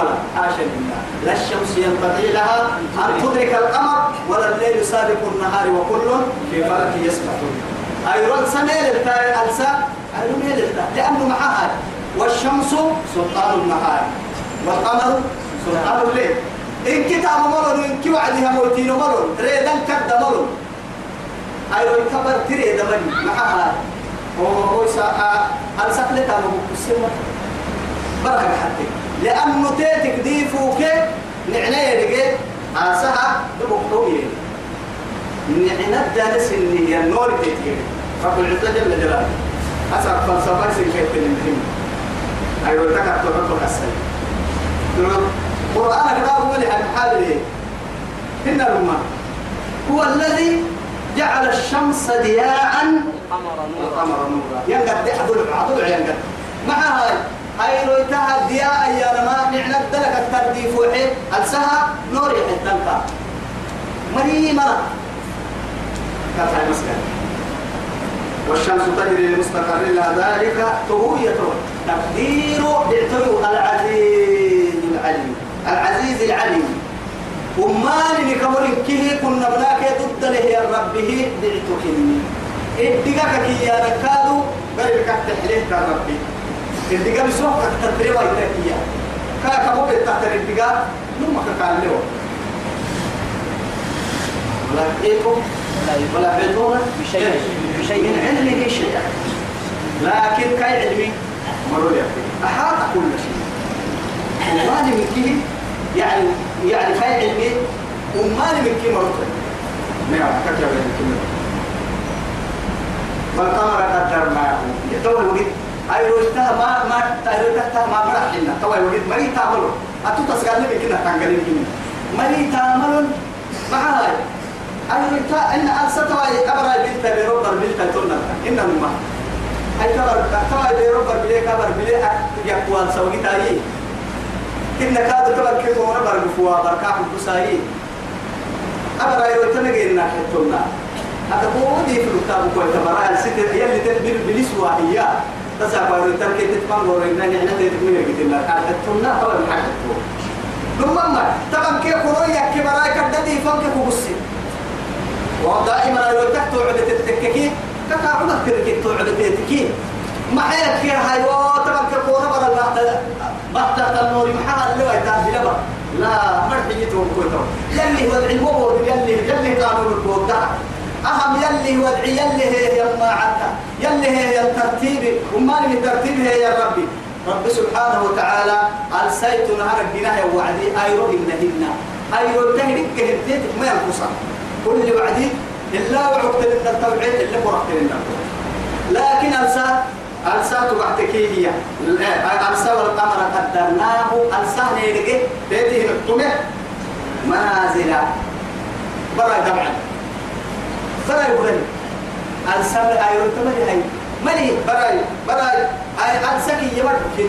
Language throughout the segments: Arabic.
ملا حاشا لله. لا الشمس ينبغي لها أن تدرك القمر ولا الليل سابق النهار وكل في فلك يسبحون. أيضا سميل التاي ألسا؟ ميل لأنه معها والشمس سلطان النهار والقمر سلطان الليل. إن كتاب ملون إن كي وعدها موتين ملون ريدان كد ملون أيضا كبر تري دمني. معها هو هو سا ألسا لك أنا بكسر برهق حتى لأنه تيتك دي فوق نعنى يدقى عاسها دبوك طويل نعنى الدالس اللي هي النور تيتك رب العزة جل جلاله أسأل فلسفة سنكيت المهم أيوة تكتب ربك السيد قرآن كتاب ولي عن حال إن الأمة هو الذي جعل الشمس ضياء والقمر نورا. ينقد عدل عدل ينقد مع هاي هاي رويتها ضياء يا لما نعنى الدلك الترديف وحي ألسها نور يحدنك مريمة كانت هاي مسكن والشمس تجري لمستقر لها ذلك تهوية. تقدير بيعتبر العزيز العليم. العزيز العليم. وما نكمل كه كنا بناك ضد له يا ربه دعتكني ادقاك كي يا ركادو. غير كتحليه كربي ادقا بسوق كتتري ويتكيا كا كمو بتحتر ادقا نما كان له ولا إيكم ولا علمون بشيء بشيء. من علمه شيئا لكن كاي علمي؟ مروا أحاط كل شيء. وما من كه يعني يعني كاي علمي وما من كه مروا نعم كتب الكلمة والقمر قدرناه يتوه وقت أي روشتها ما ما تهرو تحتها ما لنا. توه وقت مري تعملوا أتو تسقال لك كنا تنقلين كنا مري تعملوا مع هاي أي تا إن أنستوا أبرا بنت بروبر بنت تنا إن ما. أي كبر توا بروبر بلي كبر بلي يقوى سوي تاي إن كاد كبر كيف هو نبر بفوا بركاه بساي أبرا يروتنا جينا حتونا هذا هو دي في الكتاب كوي تبرا الست يلي تدبر بلسوا هي. يروتنا كيف تفهم ورينا نحن كده لا حتونا طبعا حتونا ثم ما طبعا كيف كرويا كبراي كدتي فانك كبسي ودائما لو تحت عدة التككي كتا عدة تركي عدة التككي ما حيلك فيها هاي طبعا كفورة برا الله بحث النور محل اللي ويتاز لبا لا مرحي كويتو يلي هو العلم هو يلي يلي قانون الكود أهم يلي هو العي يلي هي يما عتا يلي هي الترتيب وما من ترتيب هي يا ربي. رب سبحانه وتعالى ألسيت نهار الجناه وعدي أيرو إنهن أيرو تهلك كهبتك ما ينقصها كل وعدي إلا وعقت لنا التوعيد اللي فرحت لنا لكن ألسا ألسا تبعتك هي. ألسا والقمر قدرناه ألسا نيرجع بيته نقطمه منازل. برا دمعا برا يقول ألسا أيرو تملي هاي. ملي برا برا أي ألسا كي يمر تك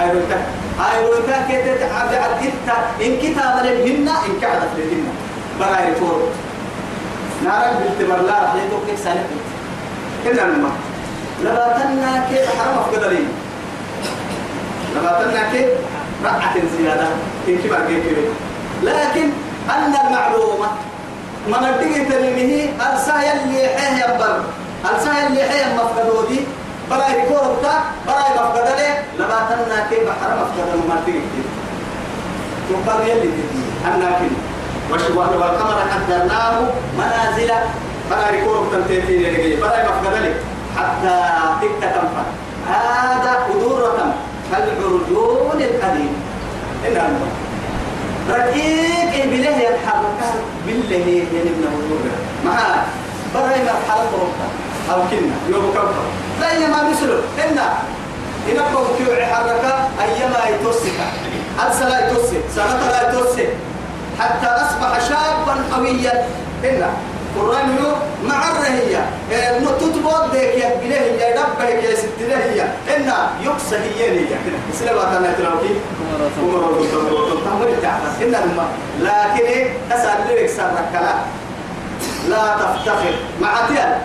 أيرو تك كده عبد عبد إن كتاب لهن إن كعدت لهن براي فور نارا بالتبر لا رح يتوقع سنة كنا الماء لباتنا كيف حرم أفقدرين لباتنا كيف رعة زيادة. إن كبر كيف لكن أن المعلومة من الدقي تلمه أرسا يلي حيه يبر؟ أرسا يلي حيه مفقدودي؟ برأي كورتا برأي مفقدري لباتنا كيف حرم أفقدر ما تيجي تقبل يلي تدي أنا كنا والقمر قدرناه منازل. فلا ركوب تنتهي لكي فلا مفقد لك حتى تك تنفع. هذا قدورة كالعرجون القديم إن الله رقيق بله يتحرك بالله ينبنى وجوده معاه براي مرحلة ربطة. أو كنا يوم كوكب لا ما مثله إن إن كوكب حركة أيما يتوسك. أرسل يتوسك. سنة لا يتوسك. حتى أصبح شابا قويا. إلا قرآن مع الرهية تتبوت ديك يا بليه دبه يا ست هي. إن يقصى هي هي سلامة أنا تلاقي عمر تمر تعرف إن الما لكن أسأل لك سرك لا لا تفتخر. مع تيال.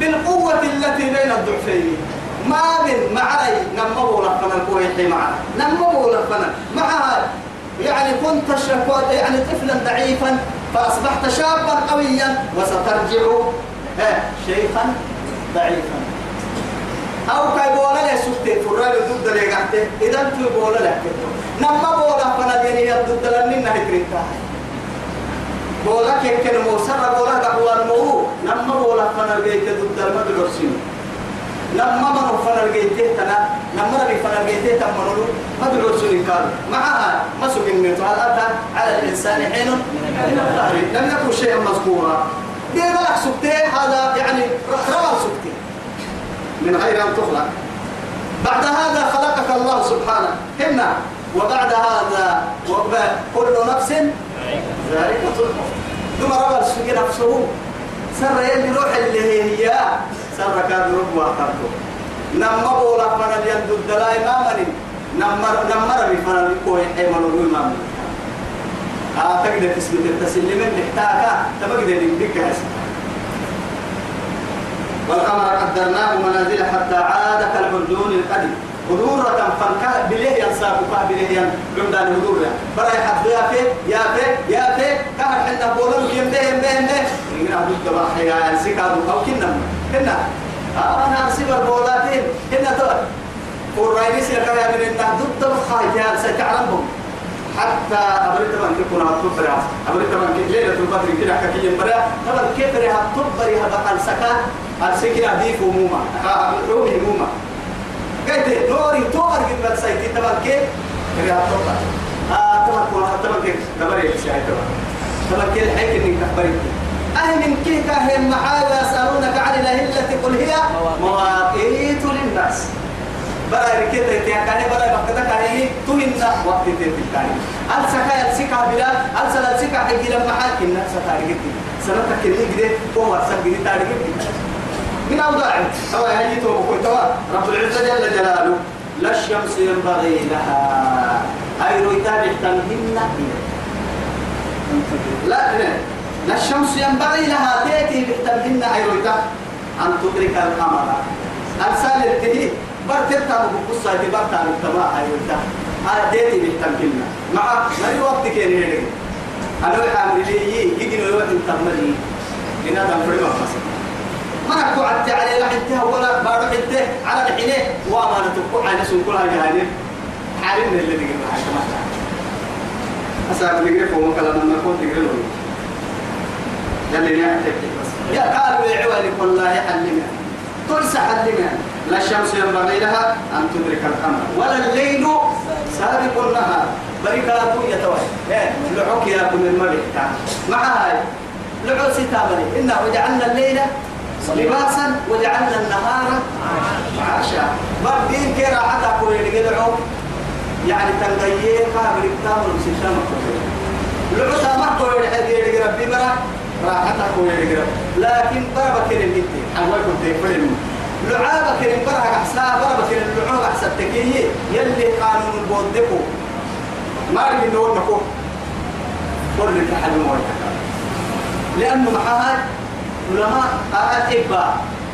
بالقوة التي بين الضعفين. ما من معي نمو لفنا الكويت معنا. نمو لفنا. معها كنت شكوى يعني طفلا ضعيفا فأصبحت شابا قويا وسترجع شيخا ضعيفا. أو كاي بولا لي سكتي فرال ضد لي قحته إذا تو بولا لك نما بولا فنا ديني ضد لني نهتريتا بولا كيف كان موسر بولا قبل المو نما بولا فنا جيت ضد المدرسين لما مروا فنر جيته تنا. لما ربي فنر جيته تمنوا ما بالعرسون قال معها ما النت هل أتى على الإنسان حين. من الظهر لم يكن شيئا مذكورا. دي ملك سكتي هذا يعني روى سكتي من غير أن تخلق بعد هذا خلقك الله سبحانه. هنا. وبعد هذا كل نفس ذلك الموت. ثم روى السكين نفسه. سر يلي روح اللي هي سر كان رب وأخرته نما بولا فنا يندو الدلاء ما مني نمر نمر بفنا بكوي حيمن وما من آه تقدر تثبت التسليم نحتاجا تبقى نبيك والقمر قدرناه منازل حتى عاد كالعرجون القديم. هدورة فنكا بليه ينساق فا بليه ين عمدان هدورة برا يحد يا في يا في يا في كهر حنا بولن يمده يمده يمده يمكن أبو الدبا حيا سكادو أو كنا كنا. آه أنا أسيب البولاتين. كنا تو. والرئيس لك يا من النهض ضد خايفان ستعلمهم حتى أبريت من كنا هتبرع أبريت من ليلة البدر كده حكي ينبرع طبعا كيف رها تبرع هذا السكا السكين أبيك وموما روحي موما قلت نوري تور قد طبعا كيف رها تبرع آه طبعا كنا طبعا كيف دبري الشاي طبعا طبعا كيف حيك إنك تخبري أهل من كيف كاهم معاي ويسألونك عن الأهلة قل هي مواقيت للناس برا ركيت يا كاني برا بكتا كاني تهين وقت تتكاني هل سكا يلسكا بلا هل سلا يلسكا حقي لما حاكي الناس ستاريك سنة كني كده هو سك كده تاريك من أوضاع أو هاي تو توا رب العزة جل جلاله لا الشمس ينبغي لها. أي رويتا بيحتمهن لا لا الشمس ينبغي لها. تأتي بيحتمهن أي رويتا. أن تدرك القمر. أرسال التهي برتبتا بقصة دي برتا بالتباع أيوة هذا ديتي بالتمكننا مع ما الوقت كان هيك أنا عامل لي يجي الوقت تمري هنا دم خاصة ما أكو عدت على لا ولا بارو حتى على الحين وما نتوقع على سوق كلها حالنا اللي نقول معك ما أسأل نقول فوق كلام ما كنت نقول يلي نعتك بس. يا قالوا يا لا الشمس ينبغي لها أن تدرك ولا الليل سابق النهار. بركاته إيه لعوك يا كل الملك. مع هاي لعو ستامري. إنا وجعلنا الليل لباسا وجعلنا النهار عاشا. بردين كل اللي قدعوا يعني تنغيه قابل التامر وسيشام لعو تامر كل اللي ربي مرا راحتها كل اللي لكن ضربك كنت يفرموا لعابة كريم برا أحسا كريم لعابة أحسا تكيه يلي قانون البودكو ما رجل نقول نكو قول لك حل مويتك لأنه معها علماء آيات إبا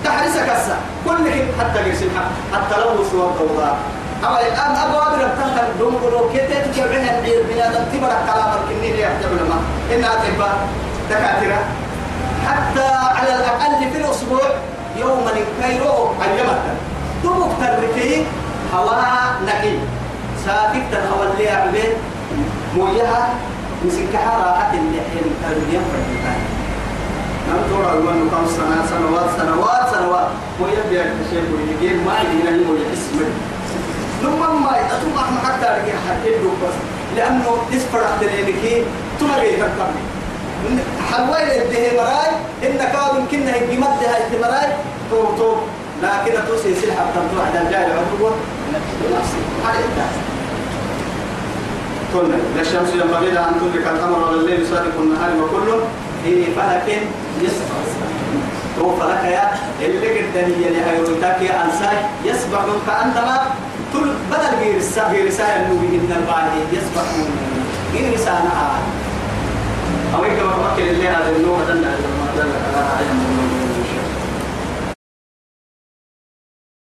تحرسك السا كل حتى قرسل حتى لو سوى الضوضاء أما الآن أبو أبي ربطان دوم قلو كيتي تكبعها البير بنادم تبرك كلام الكنين يحتى علماء إنها تبا دكاترة. حتى على الأقل في الأسبوع يوما كيرو أيامك تبوك تركي هواها نقي. ساكت تنهوى اللي عبين مويها مسك حراحة اللي حين تربية فرقتان نعم تورا الوان كم سنة؟ سنوات سنوات سنوات. مويا بيان الشيء ويجي. ما يجي هنا مويا اسمه. لما ما يتطلع حتى رجع حتى بس. لأنه يسفر أحد ثم جاي تكمل حلوين الدهي مراي إن كان يمكن هيك مد هاي مراي. تو تو. لكن توسي سلحة بتنطوع على الجاي بنفسي هذا إنت قلنا لا الشمس ينبغي لها أن تدرك القمر ولا الليل سابق النهار وكل في فلك يسبح. هو فلك يا اللي قد هي اللي هيروتاك يا أنساي يسبح كأنما كل بدل غير السا غير سا النبي إن البعد يسبح غير سا أو كما فكر اللي هذا النوم دلنا لما دلنا